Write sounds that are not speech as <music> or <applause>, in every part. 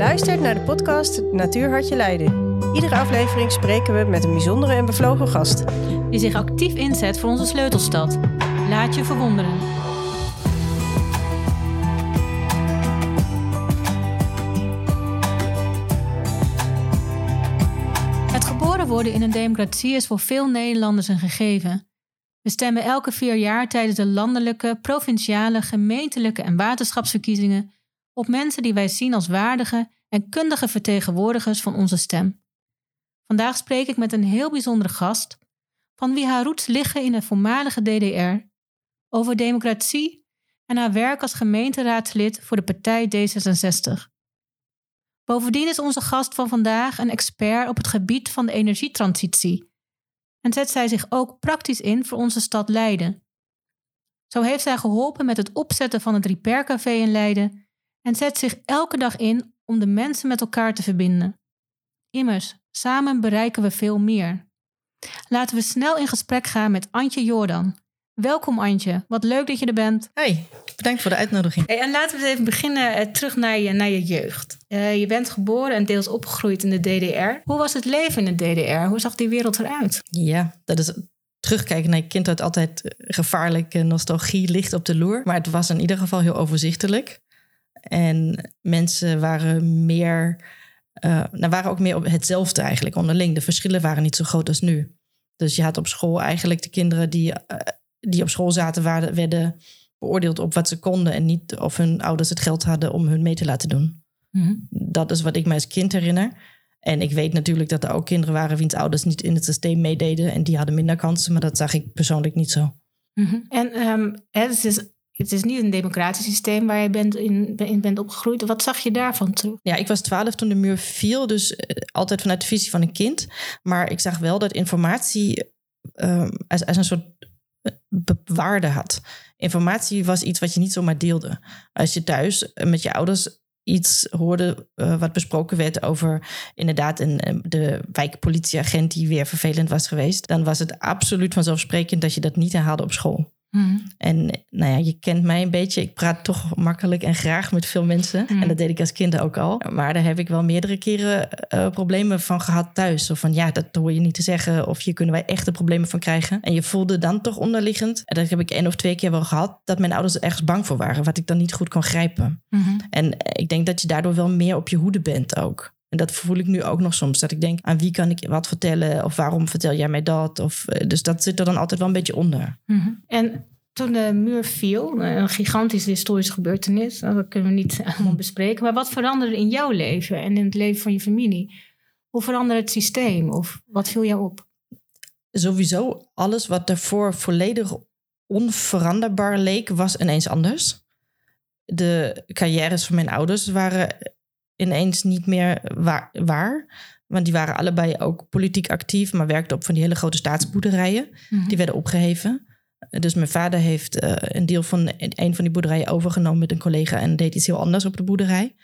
luistert naar de podcast Natuur Hartje Leiden. Iedere aflevering spreken we met een bijzondere en bevlogen gast. Die zich actief inzet voor onze sleutelstad. Laat je verwonderen. Het geboren worden in een democratie is voor veel Nederlanders een gegeven. We stemmen elke vier jaar tijdens de landelijke, provinciale, gemeentelijke en waterschapsverkiezingen op mensen die wij zien als waardige en kundige vertegenwoordigers van onze stem. Vandaag spreek ik met een heel bijzondere gast, van wie haar roots liggen in de voormalige DDR, over democratie en haar werk als gemeenteraadslid voor de partij D66. Bovendien is onze gast van vandaag een expert op het gebied van de energietransitie en zet zij zich ook praktisch in voor onze stad Leiden. Zo heeft zij geholpen met het opzetten van het Repair Café in Leiden en zet zich elke dag in om de mensen met elkaar te verbinden. Immers, samen bereiken we veel meer. Laten we snel in gesprek gaan met Antje Jordan. Welkom Antje, wat leuk dat je er bent. Hey, bedankt voor de uitnodiging. Hey, en laten we even beginnen eh, terug naar je, naar je jeugd. Uh, je bent geboren en deels opgegroeid in de DDR. Hoe was het leven in de DDR? Hoe zag die wereld eruit? Ja, dat is terugkijken naar je kindheid altijd gevaarlijke nostalgie ligt op de loer. Maar het was in ieder geval heel overzichtelijk. En mensen waren meer, uh, nou waren ook meer op hetzelfde eigenlijk onderling. De verschillen waren niet zo groot als nu. Dus je had op school eigenlijk de kinderen die, uh, die op school zaten, waren, werden beoordeeld op wat ze konden en niet of hun ouders het geld hadden om hun mee te laten doen. Mm-hmm. Dat is wat ik mij als kind herinner. En ik weet natuurlijk dat er ook kinderen waren wiens ouders niet in het systeem meededen en die hadden minder kansen, maar dat zag ik persoonlijk niet zo. Mm-hmm. En um, het is het is niet een democratisch systeem waar je bent in, bent opgegroeid. Wat zag je daarvan terug? Ja, ik was twaalf toen de muur viel, dus uh, altijd vanuit de visie van een kind. Maar ik zag wel dat informatie uh, als, als een soort waarde had. Informatie was iets wat je niet zomaar deelde. Als je thuis met je ouders iets hoorde wat besproken werd over inderdaad een, de wijkpolitieagent die weer vervelend was geweest, dan was het absoluut vanzelfsprekend dat je dat niet herhaalde op school. Mm. En nou ja, je kent mij een beetje. Ik praat toch makkelijk en graag met veel mensen. Mm. En dat deed ik als kind ook al. Maar daar heb ik wel meerdere keren uh, problemen van gehad thuis. Of van ja, dat hoor je niet te zeggen. Of hier kunnen wij echte problemen van krijgen. En je voelde dan toch onderliggend. En dat heb ik één of twee keer wel gehad. Dat mijn ouders ergens bang voor waren. Wat ik dan niet goed kon grijpen. Mm-hmm. En ik denk dat je daardoor wel meer op je hoede bent ook. En dat voel ik nu ook nog soms. Dat ik denk, aan wie kan ik wat vertellen? Of waarom vertel jij mij dat? Of, dus dat zit er dan altijd wel een beetje onder. Mm-hmm. En toen de muur viel, een gigantische historische gebeurtenis, dat kunnen we niet <laughs> allemaal bespreken. Maar wat veranderde in jouw leven en in het leven van je familie? Hoe veranderde het systeem? Of wat viel jou op? Sowieso, alles wat daarvoor volledig onveranderbaar leek, was ineens anders. De carrières van mijn ouders waren ineens niet meer waar, waar. Want die waren allebei ook politiek actief, maar werkten op van die hele grote staatsboerderijen. Mm-hmm. Die werden opgeheven. Dus mijn vader heeft uh, een deel van een van die boerderijen overgenomen met een collega en deed iets heel anders op de boerderij.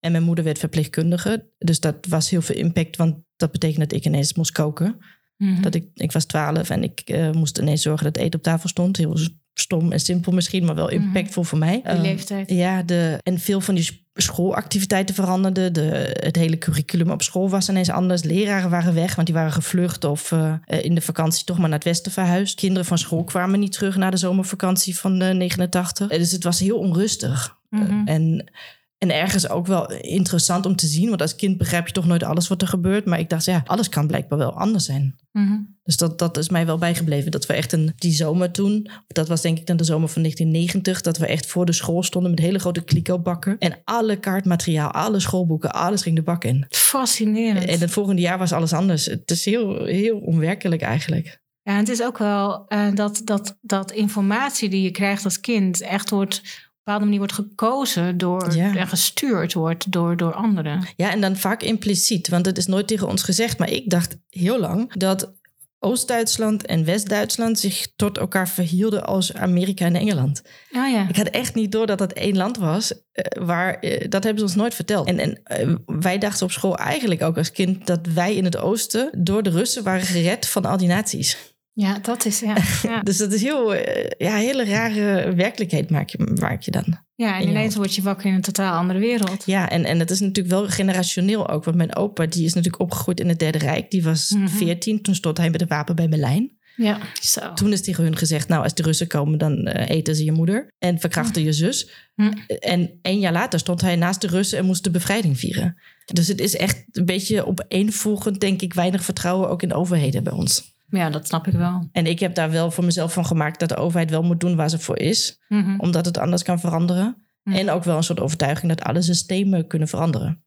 En mijn moeder werd verpleegkundige. Dus dat was heel veel impact, want dat betekende dat ik ineens moest koken. Mm-hmm. Dat ik, ik was twaalf en ik uh, moest ineens zorgen dat eten op tafel stond. Heel stom en simpel misschien, maar wel impactvol mm-hmm. voor mij. Die uh, leeftijd. Ja, de, en veel van die schoolactiviteiten veranderden. De, het hele curriculum op school was ineens anders. Leraren waren weg, want die waren gevlucht of uh, in de vakantie toch maar naar het westen verhuisd. Kinderen van school kwamen niet terug na de zomervakantie van de 89. Dus het was heel onrustig. Mm-hmm. en en ergens ook wel interessant om te zien. Want als kind begrijp je toch nooit alles wat er gebeurt. Maar ik dacht, ja, alles kan blijkbaar wel anders zijn. Mm-hmm. Dus dat, dat is mij wel bijgebleven. Dat we echt een, die zomer toen, dat was denk ik dan de zomer van 1990, dat we echt voor de school stonden met hele grote kliko-bakken. En alle kaartmateriaal, alle schoolboeken, alles ging de bak in. Fascinerend. En het volgende jaar was alles anders. Het is heel, heel onwerkelijk eigenlijk. Ja, en het is ook wel uh, dat, dat, dat informatie die je krijgt als kind echt wordt bepaalde manier wordt gekozen door ja. en gestuurd wordt door, door anderen. Ja, en dan vaak impliciet, want het is nooit tegen ons gezegd. Maar ik dacht heel lang dat Oost-Duitsland en West-Duitsland zich tot elkaar verhielden als Amerika en Engeland. Oh ja. Ik had echt niet door dat dat één land was. Uh, waar, uh, dat hebben ze ons nooit verteld. En, en uh, wij dachten op school eigenlijk ook als kind dat wij in het oosten door de Russen waren gered van al die nazi's. Ja, dat is ja. <laughs> ja. Dus dat is heel, eh, ja, hele rare werkelijkheid maak je, maak je dan. Ja, en ineens word je wakker in een totaal andere wereld. Ja, en, en het is natuurlijk wel generationeel ook. Want mijn opa, die is natuurlijk opgegroeid in het Derde Rijk. Die was Mhm. 14, toen stond hij met een wapen bij Berlijn. Ja, zo. Toen is tegen hun gezegd, nou, als de Russen komen, dan eh, eten ze je moeder. En verkrachten je zus. Hm. En één jaar later stond hij naast de Russen en moest de bevrijding vieren. Dus het is echt een beetje opeenvolgend, denk ik, weinig vertrouwen ook in overheden bij ons. Ja, dat snap ik wel. En ik heb daar wel voor mezelf van gemaakt dat de overheid wel moet doen waar ze voor is. Mhm. Omdat het anders kan veranderen. Hm. En ook wel een soort overtuiging dat alle systemen kunnen veranderen.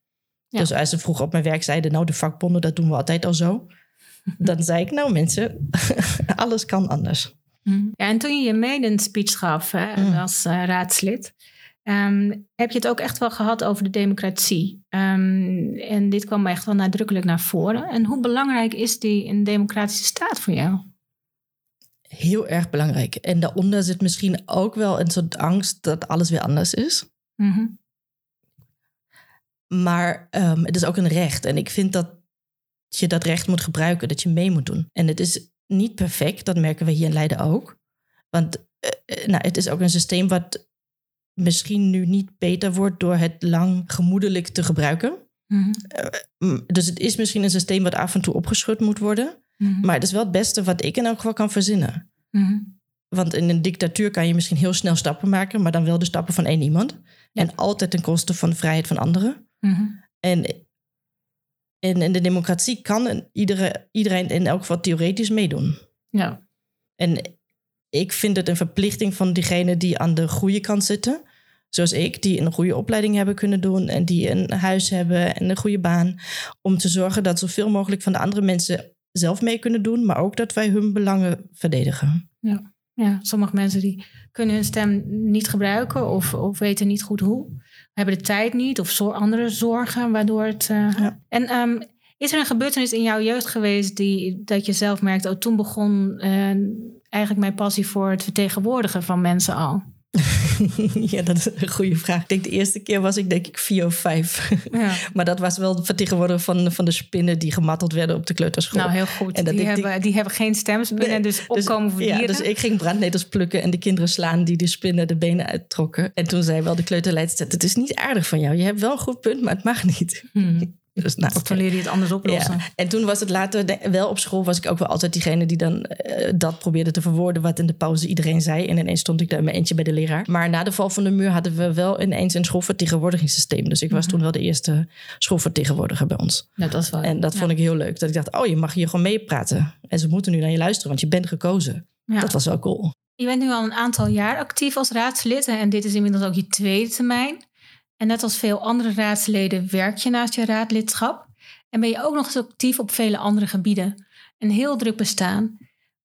Ja. Dus als ze vroeger op mijn werk zeiden, nou de vakbonden, dat doen we altijd al zo. <laughs> Dan zei ik, nou mensen, <laughs> alles kan anders. Mhm. Ja, en toen je je maiden speech gaf hè, als eh, raadslid, ehm, heb je het ook echt wel gehad over de democratie. Ehm, en dit kwam echt wel nadrukkelijk naar voren. En hoe belangrijk is die in een democratische staat voor jou? Heel erg belangrijk. En daaronder zit misschien ook wel een soort angst dat alles weer anders is. Mhm. Maar ehm, het is ook een recht. En ik vind dat je dat recht moet gebruiken, dat je mee moet doen. En het is niet perfect, dat merken we hier in Leiden ook. Want eh, eh, nou, het is ook een systeem wat misschien nu niet beter wordt door het lang gemoedelijk te gebruiken. Mhm. Mm, Dus het is misschien een systeem wat af en toe opgeschud moet worden. Mhm. Maar het is wel het beste wat ik in elk geval kan verzinnen. Mhm. Want in een dictatuur kan je misschien heel snel stappen maken, maar dan wel de stappen van één iemand. En altijd ten koste van de vrijheid van anderen. En, en in de democratie kan een- iedere, iedereen in elk geval theoretisch meedoen. Ja. En ik vind het een verplichting van diegenen die aan de goede kant zitten. Zoals ik, die een goede opleiding hebben kunnen doen en die een huis hebben en een goede baan. Om te zorgen dat zoveel mogelijk van de andere mensen zelf mee kunnen doen, maar ook dat wij hun belangen verdedigen. Ja, sommige mensen die kunnen hun stem niet gebruiken of, of weten niet goed hoe. Hebben de tijd niet of zo andere zorgen waardoor het... eh, Ja. En ehm, is er een gebeurtenis in jouw jeugd geweest die, dat je zelf merkt... oh, toen begon eh, eigenlijk mijn passie voor het vertegenwoordigen van mensen al? <laughs> ja, dat is een goede vraag. Ik denk de eerste keer was ik denk ik vier of vijf. Ja. <laughs> maar dat was wel het vertegenwoordigen van, van de spinnen die gematteld werden op de kleuterschool. Nou, heel goed. En dat die, ik- hebben, die hebben geen stemsbinnen, Nee, dus opkomen voor ja, dieren. dus ik ging brandnetels plukken en de kinderen slaan die de spinnen de benen uittrokken. En toen zei wel de kleuterleidster, het is niet aardig van jou. Je hebt wel een goed punt, maar het mag niet. Hm. <laughs> Dus nou, Of dan leer je het anders oplossen. ja. En toen was het later, de- wel op school was ik ook wel altijd diegene die dan eh, dat probeerde te verwoorden wat in de pauze iedereen zei. En ineens stond ik daar in mijn eentje bij de leraar. Maar na de val van de muur hadden we wel ineens een schoolvertegenwoordigingssysteem. Dus ik was Mhm. toen wel de eerste schoolvertegenwoordiger bij ons. Ja, dat wel... En dat ja. vond ik heel leuk. Dat ik dacht, oh, je mag hier gewoon meepraten. En ze moeten nu naar je luisteren, want je bent gekozen. Ja. Dat was wel cool. Je bent nu al een aantal jaar actief als raadslid en dit is inmiddels ook je tweede termijn. En net als veel andere raadsleden werk je naast je raadlidschap en ben je ook nog eens actief op vele andere gebieden. Een heel druk bestaan.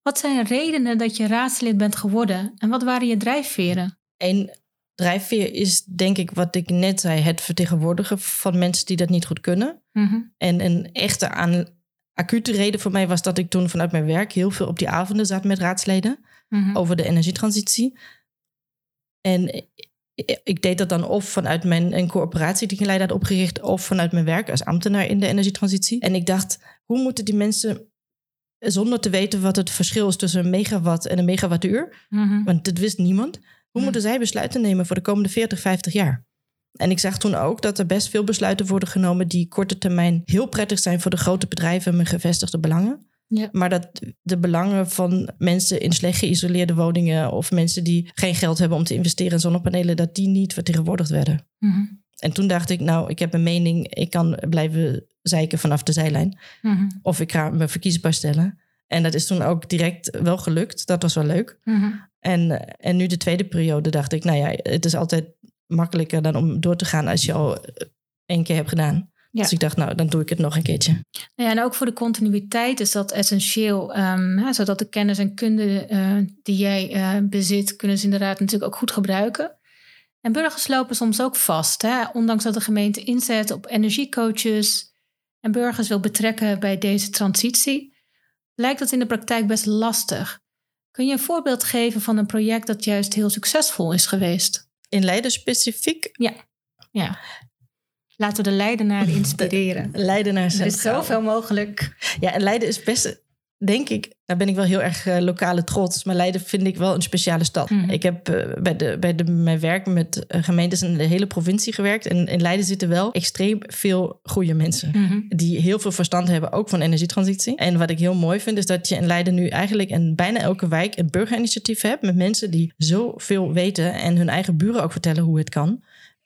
Wat zijn redenen dat je raadslid bent geworden en wat waren je drijfveren? Eén drijfveer is denk ik wat ik net zei, het vertegenwoordigen van mensen die dat niet goed kunnen. Mhm. En een echte aan, acute reden voor mij was dat ik toen vanuit mijn werk heel veel op die avonden zat met raadsleden Mhm. over de energietransitie. En ik- deed dat dan of vanuit mijn een coöperatie die ik in Leiden had opgericht, of vanuit mijn werk als ambtenaar in de energietransitie. En ik dacht, hoe moeten die mensen, zonder te weten wat het verschil is tussen een megawatt en een megawattuur, Mhm. want dit wist niemand. Hoe Hmm. moeten zij besluiten nemen voor de komende 40, 50 jaar? En ik zag toen ook dat er best veel besluiten worden genomen die korte termijn heel prettig zijn voor de grote bedrijven met gevestigde belangen. Ja. Maar dat de belangen van mensen in slecht geïsoleerde woningen of mensen die geen geld hebben om te investeren in zonnepanelen, dat die niet vertegenwoordigd werden. Mhm. En toen dacht ik, nou, ik heb een mening, ik kan blijven zeiken vanaf de zijlijn. Mhm. Of ik ga me verkiesbaar stellen. En dat is toen ook direct wel gelukt. Dat was wel leuk. Mhm. En, en nu de tweede periode dacht ik, nou ja, het is altijd makkelijker dan om door te gaan als je al één keer hebt gedaan. Ja. Dus ik dacht, nou, dan doe ik het nog een keertje. Nou ja, en ook voor de continuïteit is dat essentieel. ehm, hè, zodat de kennis en kunde eh, die jij eh, bezit, kunnen ze inderdaad natuurlijk ook goed gebruiken. En burgers lopen soms ook vast, hè, ondanks dat de gemeente inzet op energiecoaches en burgers wil betrekken bij deze transitie, lijkt dat in de praktijk best lastig. Kun je een voorbeeld geven van een project dat juist heel succesvol is geweest? In Leiden specifiek, Ja. Laten we de Leidenaar <laughs> inspireren. Leiden naar Er is zoveel mogelijk. Ja, en Leiden is best... denk ik, daar ben ik wel heel erg uh, lokale trots. Maar Leiden vind ik wel een speciale stad. Mhm. Ik heb uh, bij, de, bij de, mijn werk met uh, gemeentes in de hele provincie gewerkt. En in Leiden zitten wel extreem veel goede mensen. Mhm. Die heel veel verstand hebben, ook van energietransitie. En wat ik heel mooi vind, is dat je in Leiden nu eigenlijk in bijna elke wijk een burgerinitiatief hebt. Met mensen die zoveel weten en hun eigen buren ook vertellen hoe het kan.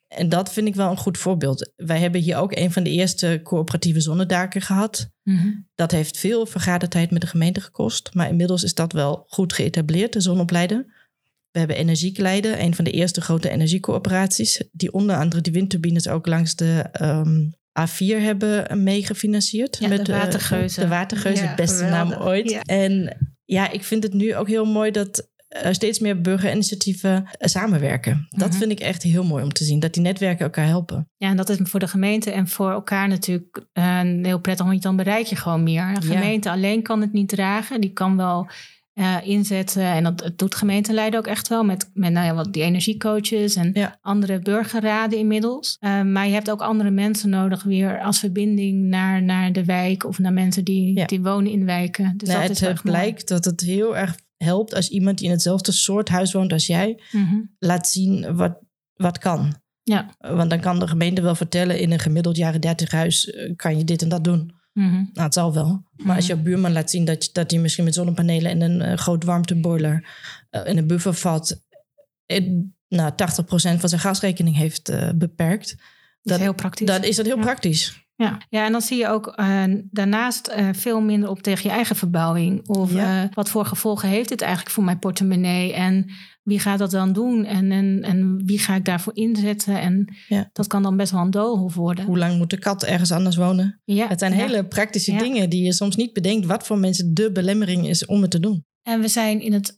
En dat vind ik wel een goed voorbeeld. Wij hebben hier ook een van de eerste coöperatieve zonnedaken gehad. Mhm. Dat heeft veel vergadertijd met de gemeente gekost. Maar inmiddels is dat wel goed geëtableerd, de zonopleiden. We hebben Energiek Leiden, een van de eerste grote energiecoöperaties. Die onder andere die windturbines ook langs de ehm, A4 hebben meegefinancierd. Ja, met de Watergeuzen. De Watergeuzen, Ja, beste naam ooit. Ja. En ja, ik vind het nu ook heel mooi dat steeds meer burgerinitiatieven eh, samenwerken. Dat Mhm. vind ik echt heel mooi om te zien. Dat die netwerken elkaar helpen. Ja, en dat is voor de gemeente en voor elkaar natuurlijk eh, heel prettig, want dan bereik je gewoon meer. Een Ja. gemeente alleen kan het niet dragen. Die kan wel eh, inzetten, en dat, dat doet gemeente Leiden ook echt wel, met, met nou ja, wat die energiecoaches en Ja. andere burgerraden inmiddels. Eh, maar je hebt ook andere mensen nodig weer als verbinding naar, naar de wijk of naar mensen die, Ja. die wonen in wijken. Dus Nou, dat het is eh, mooi. blijkt dat het heel erg helpt als iemand die in hetzelfde soort huis woont als jij, Mhm. laat zien wat, wat kan. Ja. Want dan kan de gemeente wel vertellen, in een gemiddeld jaren 30 huis eh, kan je dit en dat doen. Mhm. Nou, het zal wel. Maar als Mhm. jouw buurman laat zien dat, dat hij misschien met zonnepanelen en een eh, groot warmteboiler eh, in een buffer valt, eh, nou, 80% van zijn gasrekening heeft eh, beperkt, Dat Dat- is heel praktisch. dan is dat heel Ja. praktisch. Ja. ja, en dan zie je ook eh, daarnaast eh, veel minder op tegen je eigen verbouwing. Of Ja. eh, wat voor gevolgen heeft dit eigenlijk voor mijn portemonnee? En wie gaat dat dan doen? En, en, en wie ga ik daarvoor inzetten? En Ja. dat kan dan best wel een doolhof worden. Hoe lang moet de kat ergens anders wonen? Ja, Het zijn ja. hele praktische dingen die je soms niet bedenkt wat voor mensen de belemmering is om het te doen. En we zijn in het,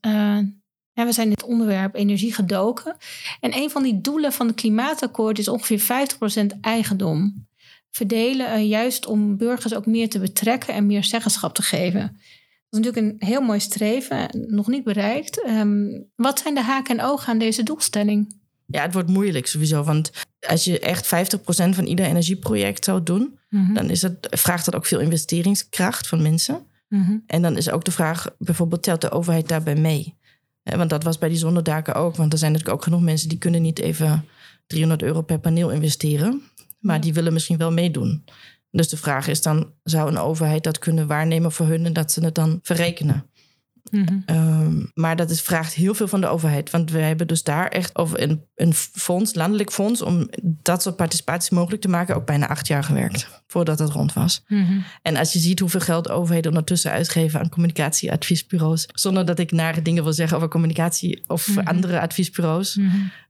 ja, we zijn in het onderwerp energie gedoken. En een van die doelen van het klimaatakkoord is ongeveer 50% eigendom. Verdelen eh, juist om burgers ook meer te betrekken en meer zeggenschap te geven. Dat is natuurlijk een heel mooi streven, nog niet bereikt. Ehm, wat zijn de haken en ogen aan deze doelstelling? Ja, het wordt moeilijk sowieso. Want als je echt 50% van ieder energieproject zou doen, Mhm, dan is het, vraagt dat ook veel investeringskracht van mensen. mhm, En dan is ook de vraag, bijvoorbeeld, telt de overheid daarbij mee? Want dat was bij die zonnedaken ook. Want er zijn natuurlijk ook genoeg mensen die kunnen niet even 300 euro per paneel investeren. Maar die willen misschien wel meedoen. Dus de vraag is dan, zou een overheid dat kunnen waarnemen voor hun en dat ze het dan verrekenen? mhm. Ehm, maar dat is, vraagt heel veel van de overheid. Want we hebben dus daar echt over een, een fonds, landelijk fonds, om dat soort participatie mogelijk te maken, ook bijna acht jaar gewerkt voordat het rond was. Mhm. En als je ziet hoeveel geld overheden ondertussen uitgeven aan communicatieadviesbureaus, zonder dat ik nare dingen wil zeggen over communicatie of Mhm. andere adviesbureaus,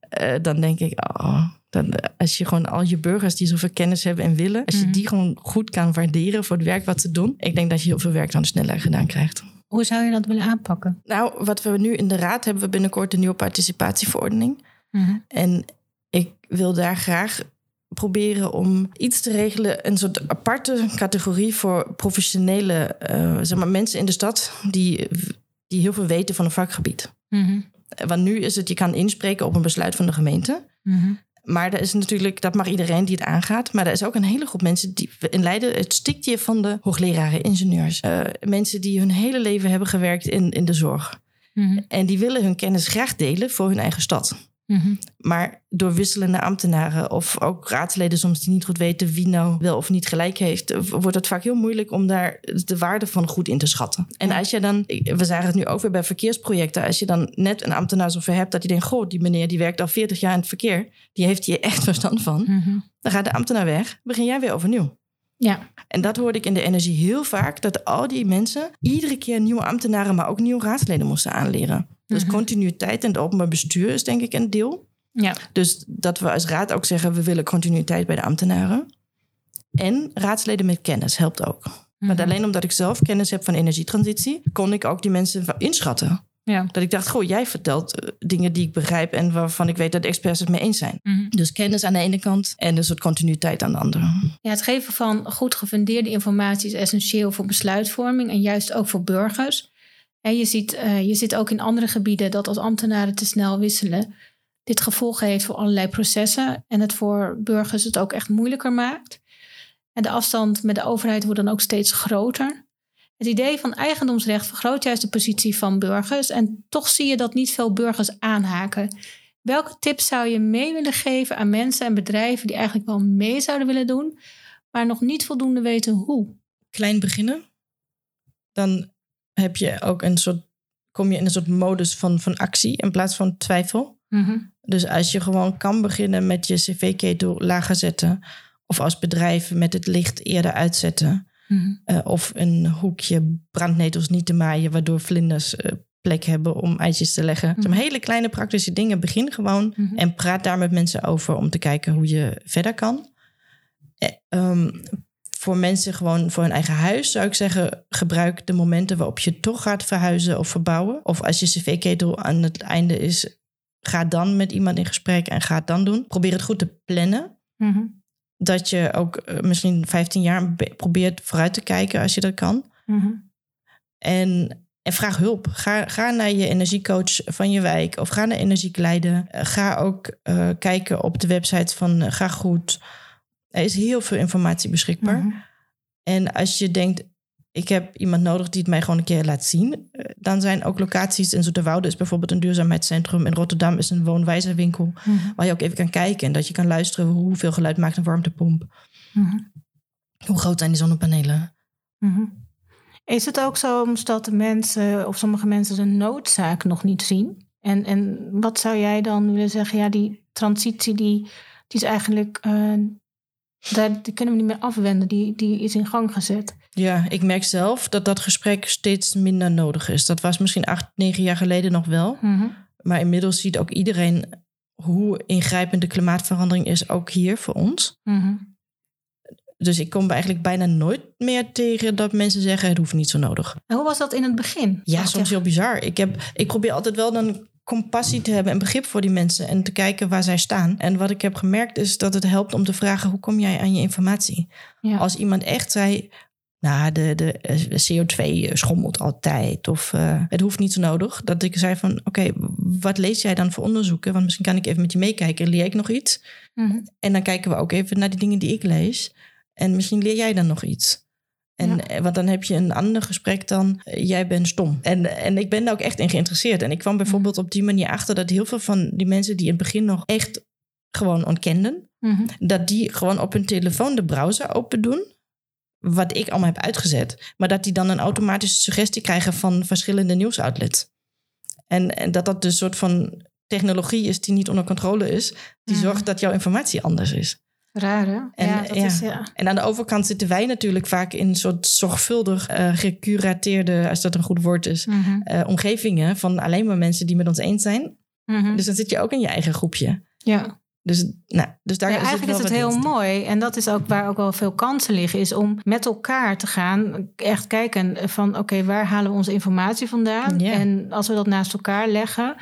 eh, dan denk ik, oh, dan, als je gewoon al je burgers die zoveel kennis hebben en willen, als je Mhm. die gewoon goed kan waarderen voor het werk wat ze doen, ik denk dat je heel veel werk dan sneller gedaan krijgt. Hoe zou je dat willen aanpakken? Nou, wat we nu in de raad hebben, we binnenkort een nieuwe participatieverordening. Mhm. En ik wil daar graag proberen om iets te regelen. Een soort aparte categorie voor professionele eh, zeg maar, mensen in de stad die, die heel veel weten van een vakgebied. Mhm. Want nu is het, je kan inspreken op een besluit van de gemeente. Mhm. Maar er is natuurlijk, dat mag iedereen die het aangaat. Maar er is ook een hele groep mensen die in Leiden, het stikt hier van de hoogleraren, ingenieurs. eh, mensen die hun hele leven hebben gewerkt in, in de zorg. Mhm. En die willen hun kennis graag delen voor hun eigen stad. Mhm. Maar door wisselende ambtenaren of ook raadsleden soms die niet goed weten wie nou wel of niet gelijk heeft, wordt het vaak heel moeilijk om daar de waarde van goed in te schatten. En als je dan, we zagen het nu ook weer bij verkeersprojecten, als je dan net een ambtenaar zover hebt dat je denkt, goh, die meneer die werkt al 40 jaar in het verkeer, die heeft hier echt <laughs> verstand van, Mhm. dan gaat de ambtenaar weg, begin jij weer overnieuw. Ja. En dat hoorde ik in de energie heel vaak, dat al die mensen iedere keer nieuwe ambtenaren, maar ook nieuwe raadsleden moesten aanleren. Dus continuïteit in het openbaar bestuur is denk ik een deel. Ja. Dus dat we als raad ook zeggen, we willen continuïteit bij de ambtenaren. En raadsleden met kennis helpt ook. Maar Mhm. alleen omdat ik zelf kennis heb van energietransitie, kon ik ook die mensen inschatten. Ja. Dat ik dacht, goh, jij vertelt eh, dingen die ik begrijp en waarvan ik weet dat experts het mee eens zijn. Mhm. Dus kennis aan de ene kant en een soort continuïteit aan de andere. Ja, het geven van goed gefundeerde informatie is essentieel voor besluitvorming en juist ook voor burgers. En je ziet, eh, je ziet ook in andere gebieden dat als ambtenaren te snel wisselen, dit gevolgen heeft voor allerlei processen en het voor burgers het ook echt moeilijker maakt. En de afstand met de overheid wordt dan ook steeds groter. Het idee van eigendomsrecht vergroot juist de positie van burgers en toch zie je dat niet veel burgers aanhaken. Welke tips zou je mee willen geven aan mensen en bedrijven die eigenlijk wel mee zouden willen doen, maar nog niet voldoende weten hoe? Klein beginnen. Dan heb je ook een soort, kom je in een soort modus van, van actie in plaats van twijfel. Dus als je gewoon kan beginnen met je cv-ketel lager zetten. Of als bedrijf met het licht eerder uitzetten. Uh, of een hoekje brandnetels niet te maaien, waardoor vlinders uh, plek hebben om eitjes te leggen. Mm hele kleine praktische dingen. Begin gewoon Mhm. en praat daar met mensen over om te kijken hoe je verder kan. Eh, ehm, voor mensen gewoon voor hun eigen huis zou ik zeggen: gebruik de momenten waarop je toch gaat verhuizen of verbouwen. Of als je cv-ketel aan het einde is, ga dan met iemand in gesprek en ga het dan doen. Probeer het goed te plannen Mhm. dat je ook eh, misschien 15 jaar be- probeert vooruit te kijken als je dat kan. Mhm. En, en vraag hulp. Ga, ga naar je energiecoach van je wijk of ga naar Energiekleiden. Eh, Ga ook eh, kijken op de website van Ga Goed. Er is heel veel informatie beschikbaar. Mhm. En als je denkt, ik heb iemand nodig die het mij gewoon een keer laat zien. eh, Dan zijn ook locaties in Zoeterwoude is bijvoorbeeld een duurzaamheidscentrum. In Rotterdam is een woonwijzerwinkel. Mhm. Waar je ook even kan kijken en dat je kan luisteren hoeveel geluid maakt een warmtepomp. Mhm. Hoe groot zijn die zonnepanelen? Mhm. Is het ook zo soms dat de mensen of sommige mensen de noodzaak nog niet zien? En, en wat zou jij dan willen zeggen? Ja, die transitie die, die is eigenlijk, eh, daar, die kunnen we niet meer afwenden. Die, die is in gang gezet. Ja, ik merk zelf dat dat gesprek steeds minder nodig is. Dat was misschien acht, negen jaar geleden nog wel. Mhm. Maar inmiddels ziet ook iedereen hoe ingrijpend de klimaatverandering is, ook hier voor ons. Mhm. Dus ik kom eigenlijk bijna nooit meer tegen dat mensen zeggen: het hoeft niet zo nodig. En hoe was dat in het begin? Ja, soms heel bizar. Ik, heb, ik probeer altijd wel dan compassie te hebben en begrip voor die mensen en te kijken waar zij staan. En wat ik heb gemerkt is dat het helpt om te vragen: hoe kom jij aan je informatie? Ja. Als iemand echt zei. Nou, de, de eh, CO2 schommelt altijd. Of eh, het hoeft niet zo nodig. Dat ik zei van, oké, wat lees jij dan voor onderzoeken? Want misschien kan ik even met je meekijken. Leer ik nog iets? Mhm. En dan kijken we ook even naar die dingen die ik lees. En misschien leer jij dan nog iets. En, Ja. eh, Want dan heb je een ander gesprek dan, eh, jij bent stom. En, en ik ben daar ook echt in geïnteresseerd. En ik kwam bijvoorbeeld op die manier achter dat heel veel van die mensen die in het begin nog echt gewoon ontkenden, Mhm. dat die gewoon op hun telefoon de browser open doen. Wat ik allemaal heb uitgezet. Maar dat die dan een automatische suggestie krijgen van verschillende nieuwsoutlets. En, en dat dat dus een soort van technologie is die niet onder controle is. Die Mhm. zorgt dat jouw informatie anders is. Raar, hè? En, ja, dat ja. is... Ja. En aan de overkant zitten wij natuurlijk vaak in een soort zorgvuldig eh, gecurateerde, als dat een goed woord is, Mhm. eh, omgevingen van alleen maar mensen die met ons eens zijn. Mhm. Dus dan zit je ook in je eigen groepje. ja. Dus, nou, dus daar Ja, eigenlijk is het heel in. mooi. En dat is ook waar ook wel veel kansen liggen. Is om met elkaar te gaan. Echt kijken van oké, waar halen we onze informatie vandaan? En als we dat naast elkaar leggen.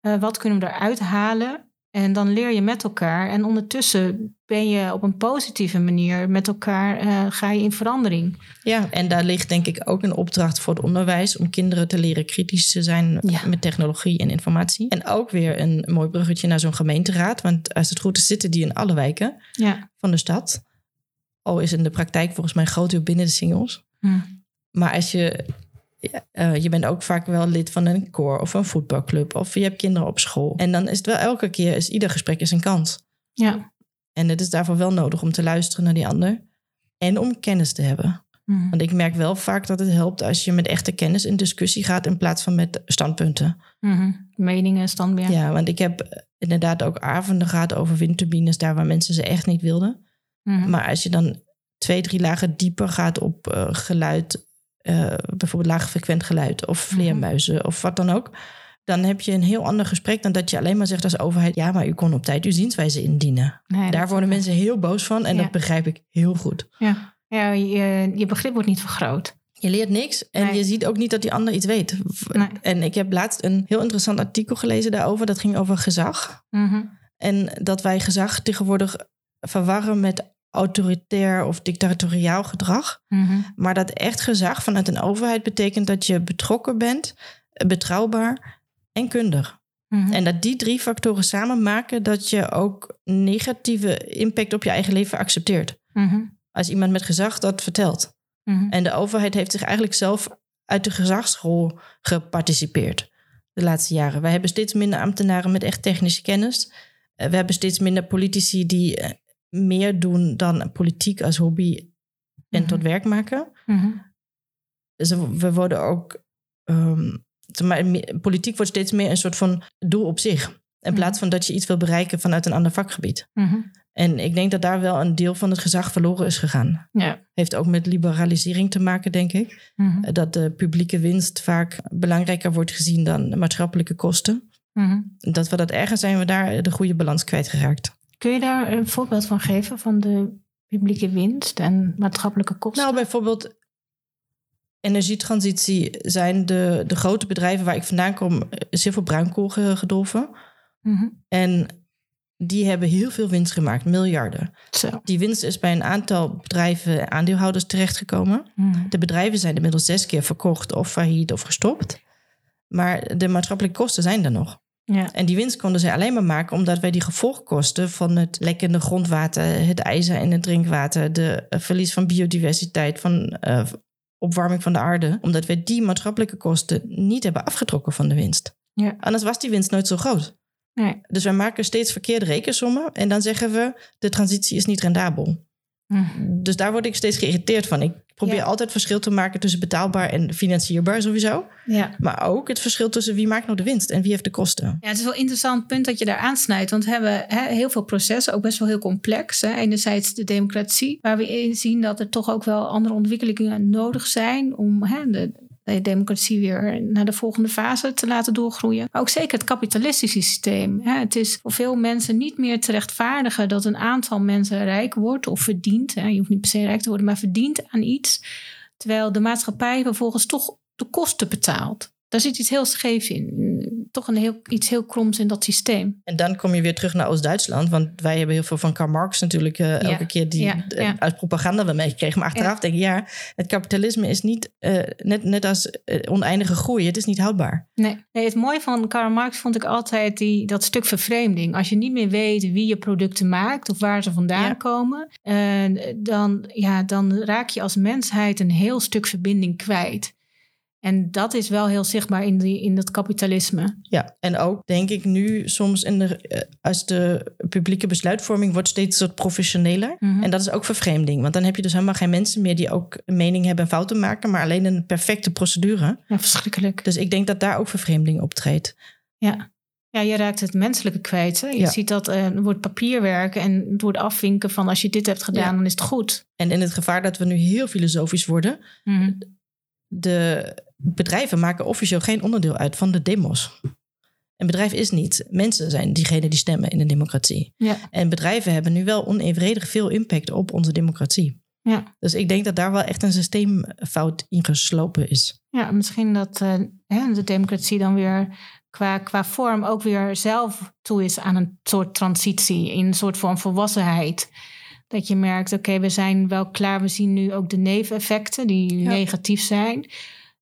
eh, wat kunnen we eruit halen? En dan leer je met elkaar. En ondertussen ben je op een positieve manier met elkaar. eh, ga je in verandering. Ja, en daar ligt denk ik ook een opdracht voor het onderwijs om kinderen te leren kritisch te zijn Ja. met technologie en informatie. En ook weer een mooi bruggetje naar zo'n gemeenteraad. Want als het goed is, zitten die in alle wijken Ja. van de stad. Al is in de praktijk volgens mij een groot deel binnen de singles. Hm. Maar als je, ja, eh, je bent ook vaak wel lid van een koor of een voetbalclub. Of je hebt kinderen op school. En dan is het wel elke keer, is ieder gesprek is een kans. Ja. En het is daarvoor wel nodig om te luisteren naar die ander. En om kennis te hebben. Hm. Want ik merk wel vaak dat het helpt als je met echte kennis in discussie gaat in plaats van met standpunten. Mhm. Meningen, standbeeld. Ja, want ik heb eh, inderdaad ook avonden gehad over windturbines, daar waar mensen ze echt niet wilden. Mhm. Maar als je dan twee, drie lagen dieper gaat op eh, geluid, eh, bijvoorbeeld laagfrequent geluid of vleermuizen of wat dan ook, dan heb je een heel ander gesprek dan dat je alleen maar zegt als overheid, ja, maar u kon op tijd uw zienswijze indienen. Nee, Daar worden mensen heel boos van en Ja. dat begrijp ik heel goed. Ja, ja je, je begrip wordt niet vergroot. Je leert niks en Nee. je ziet ook niet dat die ander iets weet. Nee. En ik heb laatst een heel interessant artikel gelezen daarover. Dat ging over gezag. Mhm. En dat wij gezag tegenwoordig verwarren met autoritair of dictatoriaal gedrag. Mhm. Maar dat echt gezag vanuit een overheid betekent dat je betrokken bent, betrouwbaar en kundig. Mhm. En dat die drie factoren samen maken dat je ook negatieve impact op je eigen leven accepteert. Mhm. Als iemand met gezag dat vertelt. En de overheid heeft zich eigenlijk zelf uit de gezagsrol geparticipeerd de laatste jaren. Wij hebben steeds minder ambtenaren met echt technische kennis. Eh, We hebben steeds minder politici die eh, meer doen dan politiek als hobby en Mhm. tot werk maken. Dus we worden ook. me- politiek wordt steeds meer een soort van doel op zich. In Mhm. plaats van dat je iets wil bereiken vanuit een ander vakgebied. En ik denk dat daar wel een deel van het gezag verloren is gegaan. Ja. Heeft ook met liberalisering te maken, denk ik. Mhm. Dat de publieke winst vaak belangrijker wordt gezien dan de maatschappelijke kosten. Dat we dat ergens zijn we daar de goede balans kwijtgeraakt. Kun je daar een voorbeeld van geven van de publieke winst en maatschappelijke kosten? Nou, bijvoorbeeld energietransitie zijn de, de grote bedrijven waar ik vandaan kom, eh, is heel veel bruinkool ge- gedolven. Mhm. En die hebben heel veel winst gemaakt, miljarden. Zo. Die winst is bij een aantal bedrijven en aandeelhouders terechtgekomen. Mhm. De bedrijven zijn inmiddels zes keer verkocht of failliet of gestopt. Maar de maatschappelijke kosten zijn er nog. Ja. En die winst konden zij alleen maar maken omdat wij die gevolgkosten van het lekkende grondwater, het ijzer in het drinkwater, de eh, verlies van biodiversiteit, van eh, opwarming van de aarde, omdat wij die maatschappelijke kosten niet hebben afgetrokken van de winst. Ja. Anders was die winst nooit zo groot. Nee. Dus wij maken steeds verkeerde rekensommen en dan zeggen we de transitie is niet rendabel. Mhm. Dus daar word ik steeds geïrriteerd van. Ik probeer Ja. altijd verschil te maken tussen betaalbaar en financierbaar sowieso. Ja. Maar ook het verschil tussen wie maakt nou de winst en wie heeft de kosten. Ja, het is wel een interessant punt dat je daar aansnijdt. Want we hebben hè, heel veel processen, ook best wel heel complex. Hè. Enerzijds de democratie, waar we in zien dat er toch ook wel andere ontwikkelingen nodig zijn om hè, de, de democratie weer naar de volgende fase te laten doorgroeien. Ook zeker het kapitalistische systeem. Het is voor veel mensen niet meer te rechtvaardigen dat een aantal mensen rijk wordt of verdient. Je hoeft niet per se rijk te worden, maar verdient aan iets. Terwijl de maatschappij vervolgens toch de kosten betaalt. Daar zit iets heel scheefs in. Toch een heel, iets heel kroms in dat systeem. En dan kom je weer terug naar Oost-Duitsland. Want wij hebben heel veel van Karl Marx natuurlijk eh, elke keer die eh, uit propaganda wel meegekregen. Maar achteraf denk ik, ja, het kapitalisme is niet, eh, net, net als oneindige groei, het is niet houdbaar. Nee. nee, het mooie van Karl Marx vond ik altijd die, dat stuk vervreemding. Als je niet meer weet wie je producten maakt of waar ze vandaan komen, dan, ja, dan raak je als mensheid een heel stuk verbinding kwijt. En dat is wel heel zichtbaar in, die, in dat kapitalisme. Ja, en ook denk ik nu soms in de, eh, als de publieke besluitvorming wordt steeds wat professioneler. Mhm. En dat is ook vervreemding. Want dan heb je dus helemaal geen mensen meer die ook een mening hebben en fouten maken, maar alleen een perfecte procedure. Ja, verschrikkelijk. Dus ik denk dat daar ook vervreemding optreedt. Ja. Ja, je raakt het menselijke kwijt. Hè? Je Ja. ziet dat eh, er wordt papierwerk en het wordt afvinken van als je dit hebt gedaan, Ja. dan is het goed. En in het gevaar dat we nu heel filosofisch worden, Mhm. de bedrijven maken officieel geen onderdeel uit van de demos. Een bedrijf is niet. Mensen zijn diegenen die stemmen in een democratie. Ja. En bedrijven hebben nu wel onevenredig veel impact op onze democratie. Ja. Dus ik denk dat daar wel echt een systeemfout in geslopen is. Ja, misschien dat eh, de democratie dan weer qua, qua vorm ook weer zelf toe is aan een soort transitie, in een soort van volwassenheid. Dat je merkt, oké, we zijn wel klaar, we zien nu ook de neveneffecten die Ja. negatief zijn.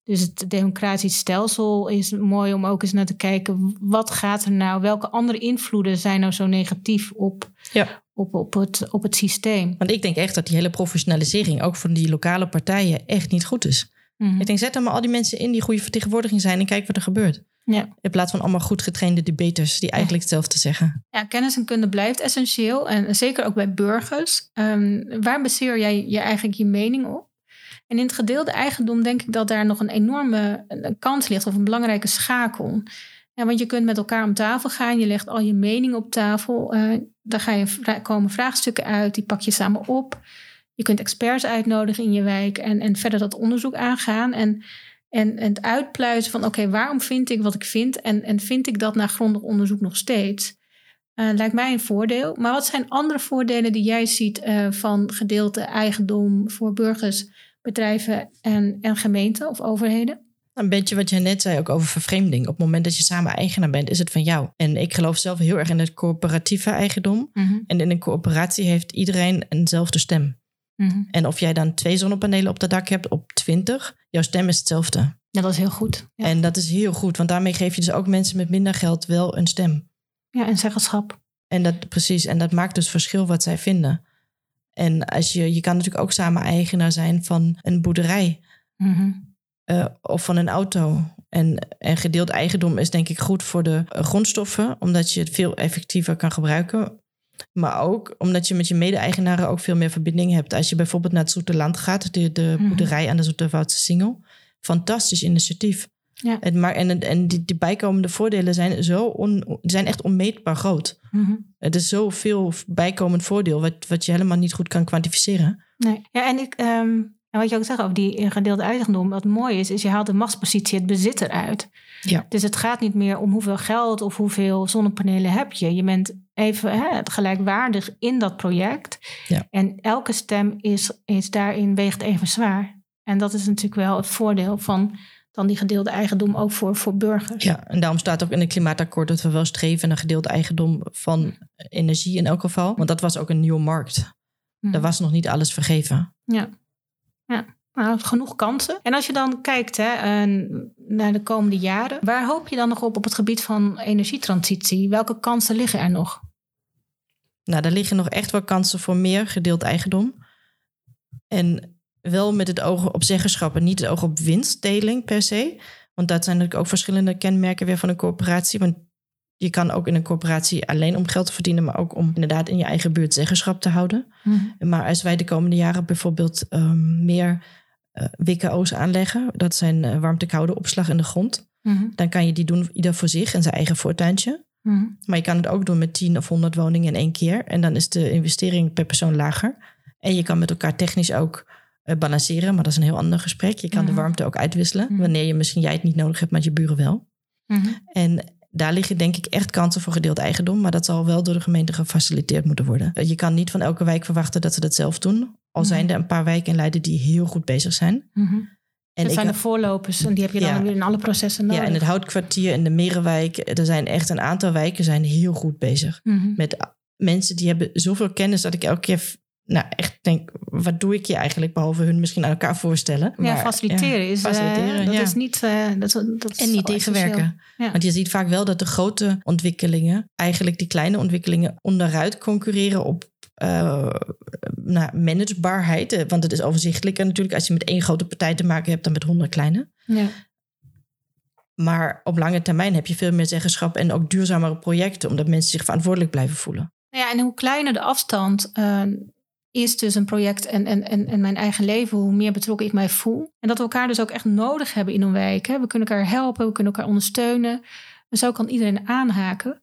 Dus het democratisch stelsel is mooi om ook eens naar te kijken, wat gaat er nou, welke andere invloeden zijn nou zo negatief op, Ja. op, op, het, op het systeem? Want ik denk echt dat die hele professionalisering ook van die lokale partijen echt niet goed is. Mhm. Ik denk, zet dan maar al die mensen in die goede vertegenwoordiging zijn en kijk wat er gebeurt. Ja. In plaats van allemaal goed getrainde debaters die eigenlijk hetzelfde zeggen. Ja, kennis en kunde blijft essentieel. En zeker ook bij burgers. Ehm, waar baseer jij je eigenlijk je mening op? En in het gedeelde eigendom denk ik dat daar nog een enorme kans ligt of een belangrijke schakel. Ja, want je kunt met elkaar om tafel gaan, je legt al je mening op tafel. eh daar ga je, komen vraagstukken uit, die pak je samen op. Je kunt experts uitnodigen in je wijk en, en verder dat onderzoek aangaan. En, en, en het uitpluizen van oké, waarom vind ik wat ik vind? En, en vind ik dat na grondig onderzoek nog steeds? Eh, lijkt mij een voordeel. Maar wat zijn andere voordelen die jij ziet eh, van gedeelte eigendom voor burgers, bedrijven en, en gemeenten of overheden? Een beetje wat jij net zei ook over vervreemding. Op het moment dat je samen eigenaar bent, is het van jou. En ik geloof zelf heel erg in het coöperatieve eigendom. En in een coöperatie heeft iedereen eenzelfde stem. Mhm. En of jij dan twee zonnepanelen op dat dak hebt op 20, jouw stem is hetzelfde. Ja, dat is heel goed. Ja, En dat is heel goed, want daarmee geef je dus ook mensen met minder geld wel een stem. ja en zeggenschap. En dat precies, en dat maakt dus verschil wat zij vinden. En als je, je kan natuurlijk ook samen eigenaar zijn van een boerderij Mhm. eh, of van een auto. En, en gedeeld eigendom is denk ik goed voor de eh, grondstoffen, omdat je het veel effectiever kan gebruiken. Maar ook omdat je met je mede-eigenaren ook veel meer verbinding hebt. Als je bijvoorbeeld naar het Zoete Land gaat, de, de Mhm. boerderij aan de Zoeterwoudse Singel. Fantastisch initiatief. Ja. Maar, en en die, die bijkomende voordelen zijn, zo on, zijn echt onmeetbaar groot. Mhm. Het is zoveel bijkomend voordeel wat, wat je helemaal niet goed kan kwantificeren. Nee. Ja, en ik, ehm, en wat je ook zegt over die gedeelde eigendom, wat mooi is, is je haalt de machtspositie, het bezit eruit. Ja. Dus het gaat niet meer om hoeveel geld of hoeveel zonnepanelen heb je. Je bent even hè, gelijkwaardig in dat project. Ja. En elke stem is, is daarin weegt even zwaar. En dat is natuurlijk wel het voordeel van dan die gedeelde eigendom ook voor, voor burgers. Ja, en daarom staat ook in het klimaatakkoord dat we wel streven naar gedeeld eigendom van energie in elk geval. Want dat was ook een nieuwe markt. Mhm. Daar was nog niet alles vergeven. Ja. ja. Nou, genoeg kansen. En als je dan kijkt hè, naar de komende jaren, waar hoop je dan nog op op het gebied van energietransitie? Welke kansen liggen er nog? Nou, daar liggen nog echt wel kansen voor meer gedeeld eigendom. En wel met het oog op zeggenschap en niet het oog op winstdeling per se. Want dat zijn natuurlijk ook verschillende kenmerken weer van een corporatie. Want je kan ook in een corporatie alleen om geld te verdienen, maar ook om inderdaad in je eigen buurt zeggenschap te houden. Maar als wij de komende jaren bijvoorbeeld ehm, meer eh, WKO's aanleggen, dat zijn uh, warmte-koude opslag in de grond, Mhm. dan kan je die doen ieder voor zich in zijn eigen voortuintje. Mhm. Maar je kan het ook doen met 10 of 100 woningen in één keer. En dan is de investering per persoon lager. En je kan met elkaar technisch ook eh, balanceren, maar dat is een heel ander gesprek. Je kan Mhm. de warmte ook uitwisselen, Mhm. wanneer je misschien jij het niet nodig hebt, maar je buren wel. Mhm. En daar liggen denk ik echt kansen voor gedeeld eigendom, maar dat zal wel door de gemeente gefaciliteerd moeten worden. Je kan niet van elke wijk verwachten dat ze dat zelf doen. Al Mhm. zijn er een paar wijken in Leiden die heel goed bezig zijn. Mhm. En dat zijn de voorlopers en die heb je dan Ja. weer in alle processen nodig. ja, in het Houtkwartier, in de Merenwijk, er zijn echt een aantal wijken zijn heel goed bezig. Mhm. met mensen die hebben zoveel kennis dat ik elke keer nou echt denk, wat doe ik hier eigenlijk behalve hun misschien aan elkaar voorstellen. ja, Maar, faciliteren ja, is, eh, faciliteren, dat ja. is niet... eh, dat, dat is en niet tegenwerken. Ja. Want je ziet vaak wel dat de grote ontwikkelingen eigenlijk die kleine ontwikkelingen onderuit concurreren op eh, nou, managebaarheid. Want het is overzichtelijker natuurlijk als je met één grote partij te maken hebt dan met honderd kleine. Ja. Maar op lange termijn heb je veel meer zeggenschap en ook duurzamere projecten, omdat mensen zich verantwoordelijk blijven voelen. Ja, en hoe kleiner de afstand is tussen een project en, en, en, en mijn eigen leven, hoe meer betrokken ik mij voel. En dat we elkaar dus ook echt nodig hebben in een wijk. Hè. We kunnen elkaar helpen, we kunnen elkaar ondersteunen. En zo kan iedereen aanhaken.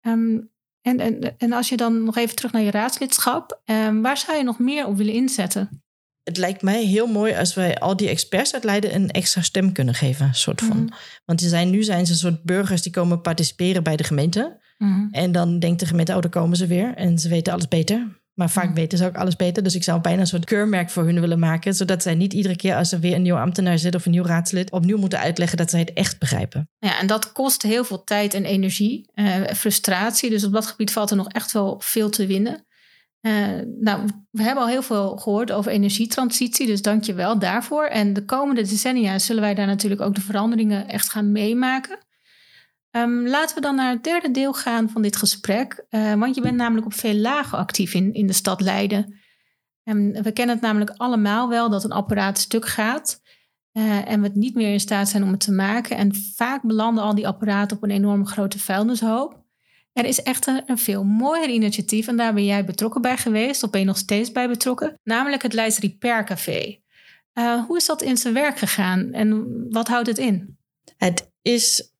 Ehm, en, en, en als je dan nog even terug naar je raadslidschap, ehm, waar zou je nog meer op willen inzetten? Het lijkt mij heel mooi als wij al die experts uit Leiden een extra stem kunnen geven, soort van. Mhm. Want die zijn, nu zijn ze een soort burgers die komen participeren bij de gemeente. Mhm. En dan denkt de gemeente, oh, daar komen ze weer. En ze weten alles beter. Maar vaak Mhm. weten ze ook alles beter. Dus ik zou bijna een soort keurmerk voor hun willen maken. Zodat zij niet iedere keer als er weer een nieuw ambtenaar zit of een nieuw raadslid... opnieuw moeten uitleggen dat zij het echt begrijpen. Ja, en dat kost heel veel tijd en energie, eh, frustratie. Dus op dat gebied valt er nog echt wel veel te winnen. Eh, nou, we hebben al heel veel gehoord over energietransitie, dus dank je wel daarvoor. En de komende decennia zullen wij daar natuurlijk ook de veranderingen echt gaan meemaken. Ehm, laten we dan naar het derde deel gaan van dit gesprek. Eh, want je bent namelijk op veel lagen actief in, in de stad Leiden. En we kennen het namelijk allemaal wel dat een apparaat stuk gaat. eh, en we het niet meer in staat zijn om het te maken. En vaak belanden al die apparaten op een enorm grote vuilnishoop. Er is echter een veel mooier initiatief en daar ben jij betrokken bij geweest, of ben je nog steeds bij betrokken, namelijk het Leids Repair Café. Eh, hoe is dat in zijn werk gegaan en wat houdt het in? Het is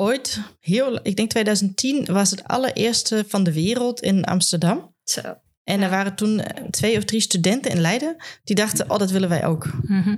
ooit, heel, ik denk 2010, was het allereerste van de wereld in Amsterdam. Zo. En er waren toen eh, twee of drie studenten in Leiden die dachten, oh, dat willen wij ook. Mhm.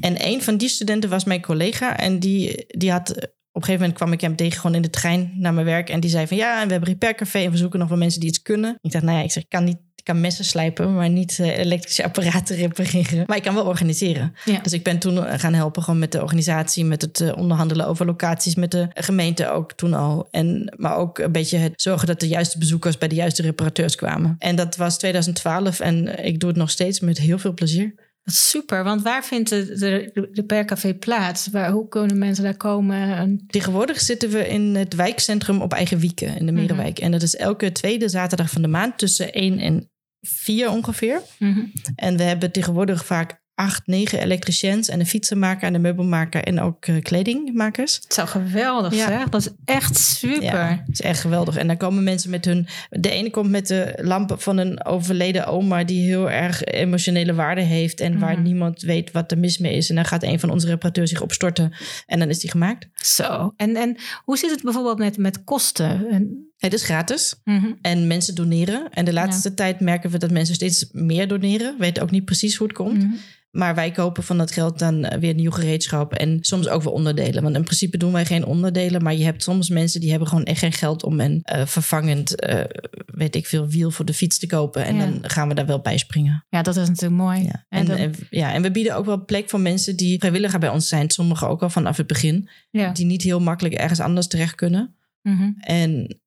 En een van die studenten was mijn collega. En die, die had. eh, Op een gegeven moment kwam ik hem tegen gewoon in de trein naar mijn werk. En die zei van ja, en we hebben Repair Café en we zoeken nog wel mensen die iets kunnen. Ik dacht, nou ja, ik zeg, ik kan niet. Kan messen slijpen, maar niet eh, elektrische apparaten <laughs> repareren. Maar ik kan wel organiseren. Ja. Dus ik ben toen eh, gaan helpen gewoon met de organisatie, met het eh, onderhandelen over locaties, met de gemeente ook toen al. En, maar ook een beetje het zorgen dat de juiste bezoekers bij de juiste reparateurs kwamen. En dat was 2012 en ik doe het nog steeds met heel veel plezier. Dat is super, want waar vindt de, de Repair Café plaats? Waar, hoe kunnen mensen daar komen? En- Tegenwoordig zitten we in het wijkcentrum op Eigen Wieken in de Merenwijk. En dat is elke tweede zaterdag van de maand tussen 1 en vier ongeveer. Mhm. En we hebben tegenwoordig vaak acht, negen elektriciens en een fietsenmaker en een meubelmaker en ook eh, kledingmakers. Het zou geweldig Ja. zeg. Dat is echt super. Ja, het is echt geweldig. En dan komen mensen met hun. De ene komt met de lampen van een overleden oma die heel erg emotionele waarde heeft en waar Mhm. niemand weet wat er mis mee is. En dan gaat een van onze reparateurs zich opstorten en dan is die gemaakt. Zo. En, en hoe zit het bijvoorbeeld met, met kosten? En, Het is gratis Mhm. en mensen doneren. En de laatste tijd merken we dat mensen steeds meer doneren. We weten ook niet precies hoe het komt. Mhm. Maar wij kopen van dat geld dan eh, weer nieuw gereedschap en soms ook wel onderdelen. Want in principe doen wij geen onderdelen, maar je hebt soms mensen die hebben gewoon echt geen geld om een eh, vervangend, eh, weet ik veel, wiel voor de fiets te kopen. En Ja. dan gaan we daar wel bij springen. Ja, dat is natuurlijk mooi. Ja. En En, dan- en, ja, en we bieden ook wel plek voor mensen die vrijwilliger bij ons zijn. Sommigen ook al vanaf het begin. Ja. Die niet heel makkelijk ergens anders terecht kunnen. Mhm. En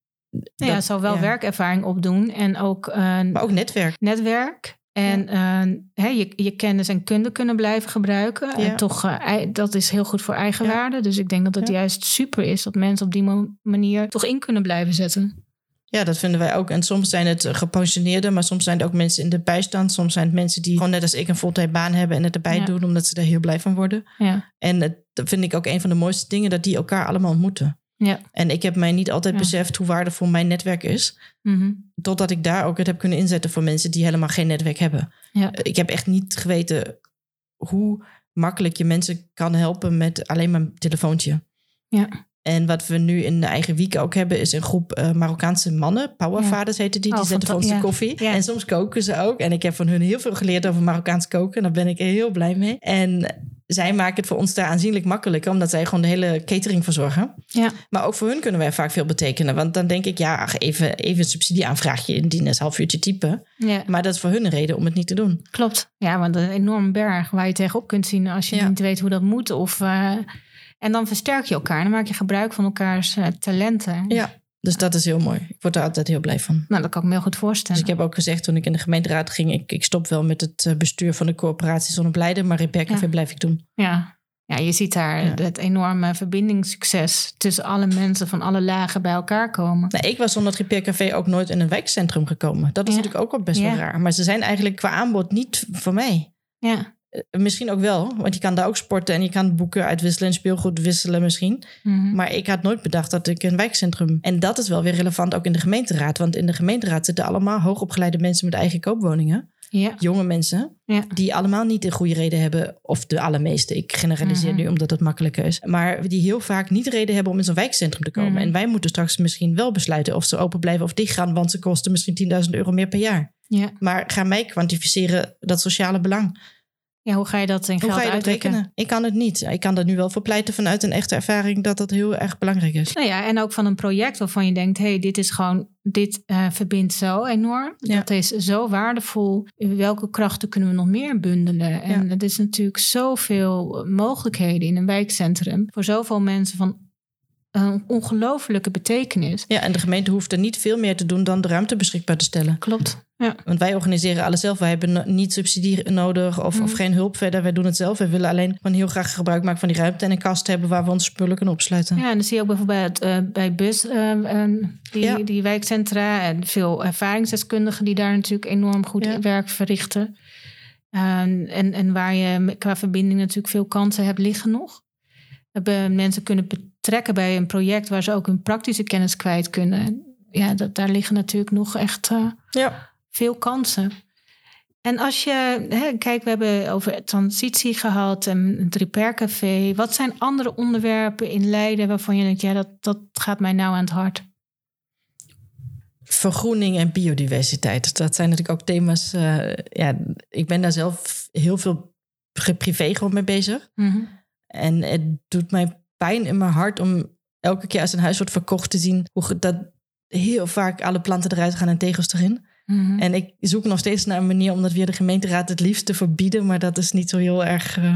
ja, dat- zal wel ja. werkervaring opdoen en ook een Maar ook netwerk. netwerk. En eh, hè, je, je kennis en kunde kunnen blijven gebruiken. Ja. En toch, eh, dat is heel goed voor eigenwaarde. Dus ik denk dat het Ja. juist super is dat mensen op die manier toch in kunnen blijven zetten. Ja, dat vinden wij ook. En soms zijn het eh, gepensioneerden, maar soms zijn het ook mensen in de bijstand. Soms zijn het mensen die gewoon net als ik een fulltime baan hebben en het erbij Ja. doen, omdat ze er heel blij van worden. Ja. En het, dat vind ik ook een van de mooiste dingen, dat die elkaar allemaal ontmoeten. Ja. En ik heb mij niet altijd Ja. beseft hoe waardevol mijn netwerk is. Mhm. Totdat ik daar ook het heb kunnen inzetten voor mensen die helemaal geen netwerk hebben. Ja. Ik heb echt niet geweten hoe makkelijk je mensen kan helpen met alleen maar een telefoontje. Ja. En wat we nu in de eigen week ook hebben, is een groep eh, Marokkaanse mannen. Powervaders heten die. Oh, Die zetten voor ons de fanta- ja. koffie. Ja. En soms koken ze ook. En ik heb van hun heel veel geleerd over Marokkaans koken. En daar ben ik heel blij mee. En zij maken het voor ons daar aanzienlijk makkelijker. Omdat zij gewoon de hele catering verzorgen. Ja. Maar ook voor hun kunnen wij vaak veel betekenen. Want dan denk ik, ja, ach, even, even een subsidieaanvraagje indienen. een half uurtje typen. ja, Maar dat is voor hun een reden om het niet te doen. klopt. Ja, want een enorme berg waar je tegenop kunt zien als je Ja. niet weet hoe dat moet. Of, eh, en dan versterk je elkaar. Dan maak je gebruik van elkaars eh, talenten. Ja. Dus dat is heel mooi. Ik word er altijd heel blij van. Nou, dat kan ik me heel goed voorstellen. Dus ik heb ook gezegd toen ik in de gemeenteraad ging... ik, ik stop wel met het eh, bestuur van de coöperatie Zonneblijden... maar Repair Ja. blijf ik doen. Ja. ja, je ziet daar Ja. het enorme verbindingssucces tussen alle mensen van alle lagen bij elkaar komen. Nou, ik was zonder het Repair Café ook nooit in een wijkcentrum gekomen. Dat is Ja. natuurlijk ook wel best wel raar. Maar ze zijn eigenlijk qua aanbod niet voor mij. Ja. Eh, Misschien ook wel, want je kan daar ook sporten... en je kan boeken uitwisselen en speelgoed wisselen misschien. Mhm. Maar ik had nooit bedacht dat ik een wijkcentrum... En dat is wel weer relevant ook in de gemeenteraad. Want in de gemeenteraad zitten allemaal hoogopgeleide mensen... met eigen koopwoningen. ja. jonge mensen. Ja. Die allemaal niet de goede reden hebben. Of de allermeeste. Ik generaliseer Mhm. nu omdat het makkelijker is. Maar die heel vaak niet de reden hebben om in zo'n wijkcentrum te komen. Mhm. En wij moeten straks misschien wel besluiten of ze open blijven of dicht gaan. Want ze kosten misschien 10.000 euro meer per jaar. Ja. Maar ga mij kwantificeren dat sociale belang. Ja, hoe ga je dat in Hoe geld ga je dat uitdrukken? rekenen? Ik kan het niet. Ik kan er nu wel voor pleiten vanuit een echte ervaring dat dat heel erg belangrijk is. Nou ja, en ook van een project waarvan je denkt: hé, hey, dit is gewoon, dit eh, verbindt zo enorm. Ja. Dat is zo waardevol. Welke krachten kunnen we nog meer bundelen? En het is natuurlijk zoveel mogelijkheden in een wijkcentrum voor zoveel mensen van een ongelofelijke betekenis. Ja, en de gemeente hoeft er niet veel meer te doen dan de ruimte beschikbaar te stellen. Klopt. Ja. Want wij organiseren alles zelf. Wij hebben niet subsidie nodig of, of geen hulp verder. Wij doen het zelf. We willen alleen gewoon heel graag gebruik maken van die ruimte en een kast hebben waar we onze spullen kunnen opsluiten. Ja, en dan zie je ook bijvoorbeeld eh, bij BUS, eh, die, Ja. die wijkcentra en veel ervaringsdeskundigen die daar natuurlijk enorm goed Ja. werk verrichten. En, en, en waar je qua verbinding natuurlijk veel kansen hebt liggen nog. Hebben mensen kunnen betrekken bij een project waar ze ook hun praktische kennis kwijt kunnen. Ja, dat, daar liggen natuurlijk nog echt eh, Ja. veel kansen. En als je, hè, kijk, we hebben over transitie gehad en het Repair Café. Wat zijn andere onderwerpen in Leiden waarvan je denkt, ja, dat, dat gaat mij nou aan het hart? Vergroening en biodiversiteit. Dat zijn natuurlijk ook thema's. eh, ja, ik ben daar zelf heel veel pri- privé gewoon mee bezig. En het doet mij pijn in mijn hart om elke keer als een huis wordt verkocht te zien hoe dat heel vaak alle planten eruit gaan en tegels erin. Mhm. En ik zoek nog steeds naar een manier om dat via de gemeenteraad het liefst te verbieden. Maar dat is niet zo heel erg eh,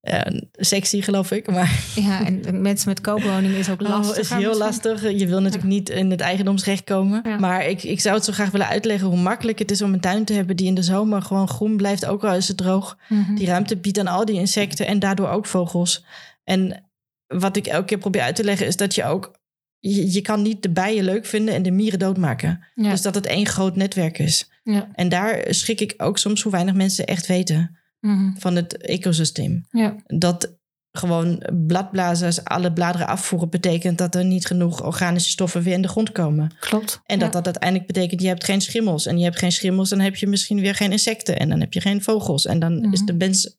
eh, sexy, geloof ik. Maar <laughs> Ja, en mensen met koopwoningen is ook lastig. Oh, is heel lastig. Je wil natuurlijk niet in het eigendomsrecht komen. Ja. Maar ik, ik zou het zo graag willen uitleggen hoe makkelijk het is om een tuin te hebben die in de zomer gewoon groen blijft, ook al is het droog. Mhm. Die ruimte biedt aan al die insecten en daardoor ook vogels. En wat ik elke keer probeer uit te leggen is dat je ook je, je kan niet de bijen leuk vinden en de mieren doodmaken. Ja. Dus dat het één groot netwerk is. ja. En daar schrik ik ook soms hoe weinig mensen echt weten Mhm. van het ecosysteem. ja. Dat gewoon bladblazers alle bladeren afvoeren betekent dat er niet genoeg organische stoffen weer in de grond komen. klopt. En dat Ja. dat uiteindelijk betekent je hebt geen schimmels. En je hebt geen schimmels, dan heb je misschien weer geen insecten. En dan heb je geen vogels. En dan Mhm. is de mens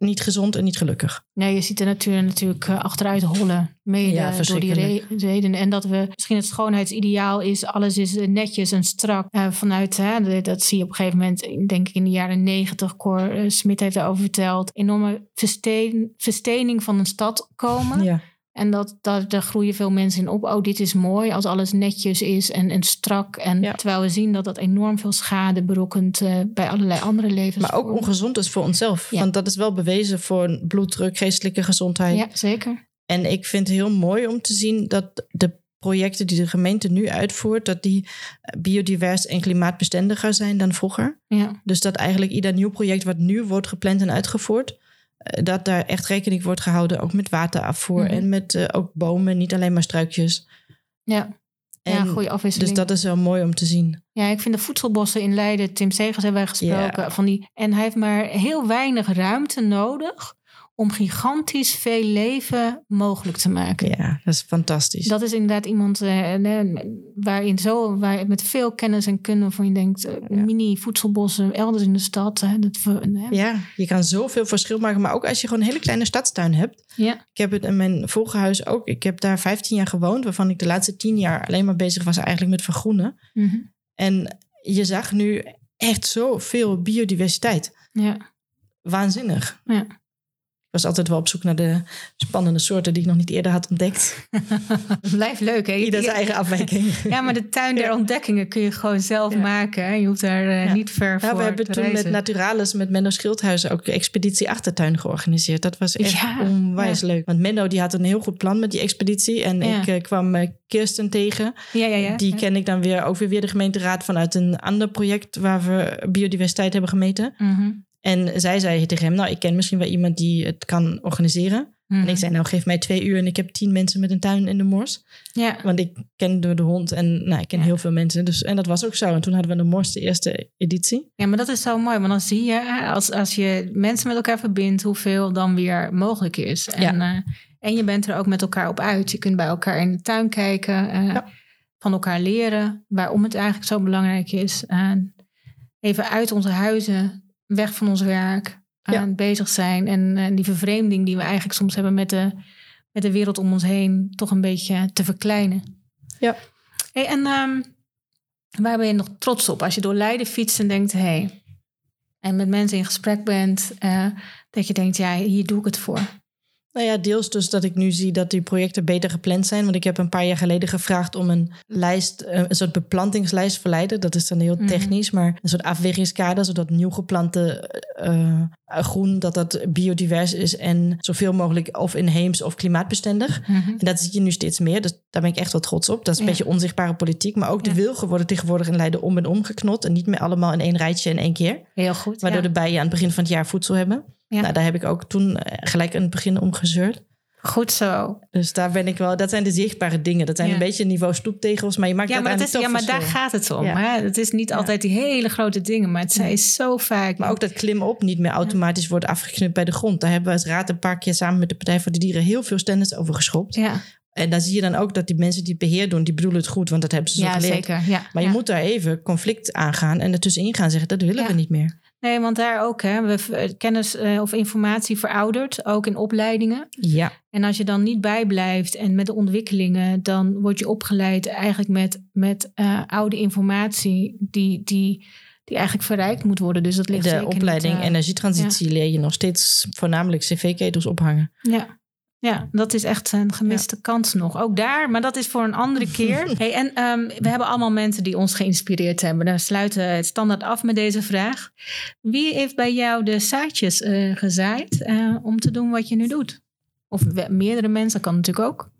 niet gezond en niet gelukkig. Nee, je ziet de natuur natuurlijk eh, achteruit hollen. Mede Ja, door die re- redenen. En dat we misschien het schoonheidsideaal is, alles is eh, netjes en strak. Eh, vanuit, hè, dat zie je op een gegeven moment, denk ik in de jaren negentig, Cor Smit heeft daarover verteld. Enorme verstening van een stad komen. Ja. En dat, dat, daar groeien veel mensen in op. Oh, dit is mooi als alles netjes is en, en strak. En Ja. terwijl we zien dat dat enorm veel schade berokkent eh, bij allerlei andere levens. Maar ook ongezond is voor onszelf. Ja. Want dat is wel bewezen voor bloeddruk, geestelijke gezondheid. Ja, zeker. En ik vind het heel mooi om te zien dat de projecten die de gemeente nu uitvoert, dat die biodivers en klimaatbestendiger zijn dan vroeger. Ja, Dus dat eigenlijk ieder nieuw project wat nu wordt gepland en uitgevoerd, dat daar echt rekening wordt gehouden, ook met waterafvoer Mhm. en met eh, ook bomen, niet alleen maar struikjes. ja. En ja goede afwisseling. dus dat is wel mooi om te zien. Ja, ik vind de voedselbossen in Leiden, Tim Segers hebben wij gesproken. Van die, en hij heeft maar heel weinig ruimte nodig om gigantisch veel leven mogelijk te maken. Ja, dat is fantastisch. Dat is inderdaad iemand eh, waarin zo, waar, met veel kennis en kunde waarvan je denkt, eh, mini voedselbossen elders in de stad. Hè, dat. Ja, je kan zoveel verschil maken. Maar ook als je gewoon een hele kleine stadstuin hebt. Ja. Ik heb het in mijn vorige huis ook. Ik heb daar 15 jaar gewoond. Waarvan ik de laatste 10 jaar alleen maar bezig was eigenlijk met vergroenen. Mhm. En je zag nu echt zoveel biodiversiteit. ja. Waanzinnig. Ja. Ik was altijd wel op zoek naar de spannende soorten die ik nog niet eerder had ontdekt. <laughs> Blijft leuk, hè? <laughs> Ieder zijn eigen afwijking. <laughs> Ja, maar de tuin der Ja. ontdekkingen kun je gewoon zelf Ja. maken. hè. Je hoeft daar eh, Ja. niet ver Ja, voor we hebben toen met. Naturalis, met Menno Schildhuis, ook de expeditie Achtertuin georganiseerd. Dat was echt onwijs leuk. Want Menno die had een heel goed plan met die expeditie. En ik eh, kwam eh, Kirsten tegen. Ja, ja, ja. Die ken ik dan weer ook weer, weer de gemeenteraad vanuit een ander project waar we biodiversiteit hebben gemeten. Mhm. En zij zei tegen hem, nou ik ken misschien wel iemand die het kan organiseren. Mhm. En ik zei, nou geef mij twee uur en ik heb tien mensen met een tuin in de mors. Ja, Want ik ken door de hond en nou, ik ken Ja. heel veel mensen. Dus, en dat was ook zo. En toen hadden we de mors de eerste editie. Ja, maar dat is zo mooi. Want dan zie je, als, als je mensen met elkaar verbindt, hoeveel dan weer mogelijk is. En, Ja. eh, en je bent er ook met elkaar op uit. Je kunt bij elkaar in de tuin kijken, eh, van elkaar leren, waarom het eigenlijk zo belangrijk is. En even uit onze huizen, weg van ons werk, Ja. aan bezig zijn. En eh, die vervreemding die we eigenlijk soms hebben met de, met de wereld om ons heen, toch een beetje te verkleinen. Ja. Hey, en ehm, waar ben je nog trots op als je door Leiden fietst en denkt: hé, hey, en met mensen in gesprek bent, eh, dat je denkt: ja, hier doe ik het voor. Nou ja, deels dus dat ik nu zie dat die projecten beter gepland zijn. Want ik heb een paar jaar geleden gevraagd om een lijst, eh, een soort beplantingslijst voor Leiden. Dat is dan heel Mhm. technisch, maar een soort afwegingskader, zodat nieuw geplante eh, groen, dat dat biodivers is en zoveel mogelijk of inheems of klimaatbestendig. En dat zie je nu steeds meer, dus daar ben ik echt wel trots op. Dat is een Ja. beetje onzichtbare politiek, maar ook de wilgen worden tegenwoordig in Leiden om en om geknot en niet meer allemaal in één rijtje in één keer. Heel goed. Waardoor ja. de bijen aan het begin van het jaar voedsel hebben. Ja. Nou, daar heb ik ook toen eh, gelijk in het begin om gezeurd. Goed zo. Dus daar ben ik wel, dat zijn de zichtbare dingen. Dat zijn Ja. een beetje niveau stoeptegels, maar je maakt Ja, maar, dat is, ja, maar daar gaat het om. Ja. Hè? Het is niet Ja. altijd die hele grote dingen, maar het zijn zo vaak. Maar ook dat klim op niet meer automatisch wordt afgeknipt bij de grond. Daar hebben we als raad een paar keer samen met de Partij voor de Dieren heel veel stennis over geschopt. Ja, En daar zie je dan ook dat die mensen die het beheer doen, die bedoelen het goed, want dat hebben ze zo ja geleerd. zeker. Ja. Maar je moet daar even conflict aangaan en ertussenin gaan zeggen, dat willen we niet meer. Nee, want daar ook, hè, we, v- kennis eh, of informatie veroudert, ook in opleidingen. Ja, En als je dan niet bijblijft en met de ontwikkelingen, dan word je opgeleid eigenlijk met, met eh, oude informatie die, die, die eigenlijk verrijkt moet worden. Dus dat ligt zeker de opleiding eh, energietransitie leer je nog steeds voornamelijk cv-ketels ophangen. Ja. Ja, dat is echt een gemiste kans nog. Ook daar, maar dat is voor een andere <laughs> keer. Hey, en ehm, we hebben allemaal mensen die ons geïnspireerd hebben. Dan sluiten we het standaard af met deze vraag. Wie heeft bij jou de zaadjes eh, gezaaid eh, om te doen wat je nu doet? Of meerdere mensen, kan natuurlijk ook.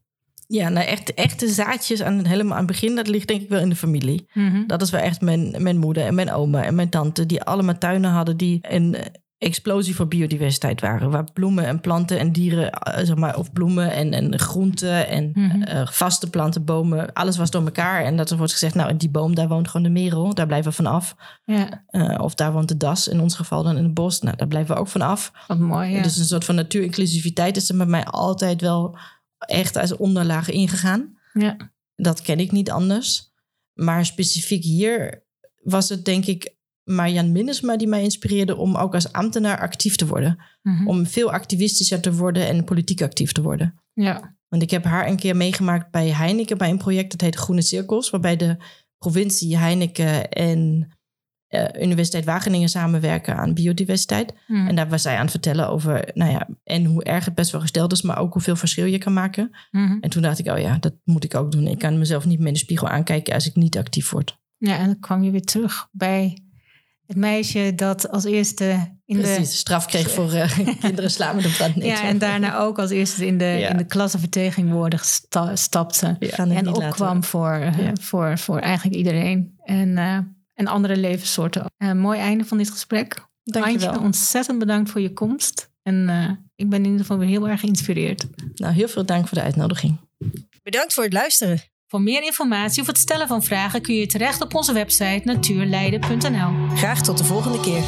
Ja, nou echt, echte zaadjes aan, helemaal aan het begin, dat ligt denk ik wel in de familie. Mhm. Dat is wel echt mijn, mijn moeder en mijn oma en mijn tante, die allemaal tuinen hadden die een explosie voor biodiversiteit waren. Waar bloemen en planten en dieren, eh, zeg maar, of bloemen en, en groenten en Mhm. eh, vaste planten, bomen, alles was door elkaar. En dat er wordt gezegd, nou, in die boom, daar woont gewoon de merel, daar blijven we van af. Ja, Eh, of daar woont de das, in ons geval dan in het bos, nou, daar blijven we ook van af. wat mooi. Ja. Dus een soort van natuurinclusiviteit is er met mij altijd wel echt als onderlaag ingegaan. ja. Dat ken ik niet anders. Maar specifiek hier was het denk ik Marjan Minnesma die mij inspireerde om ook als ambtenaar actief te worden. Mhm. Om veel activistischer te worden en politiek actief te worden. ja. Want ik heb haar een keer meegemaakt bij Heineken bij een project dat heet Groene Cirkels, waarbij de provincie Heineken en eh, Universiteit Wageningen samenwerken aan biodiversiteit. Mhm. En daar was zij aan het vertellen over, nou ja, en hoe erg het best wel gesteld is, maar ook hoeveel verschil je kan maken. Mhm. En toen dacht ik, oh ja, dat moet ik ook doen. Ik kan mezelf niet meer in de spiegel aankijken als ik niet actief word. Ja, en dan kwam je weer terug bij het meisje dat als eerste in Precies, straf kreeg voor eh, <laughs> kinderen slaan met een plant. de... <laughs> Ja, en daarna ook als eerste in de, Ja. in de klassenvertegenwoordiger sta- stapte. Ja, en laten. opkwam voor, eh, Ja. voor, voor eigenlijk iedereen. En, eh, en andere levenssoorten. Een mooi einde van dit gesprek. Dankjewel. Antje, ontzettend bedankt voor je komst. En eh, ik ben in ieder geval weer heel erg geïnspireerd. Nou, heel veel dank voor de uitnodiging. Bedankt voor het luisteren. Voor meer informatie of het stellen van vragen kun je terecht op onze website natuurleiden.nl. Graag tot de volgende keer.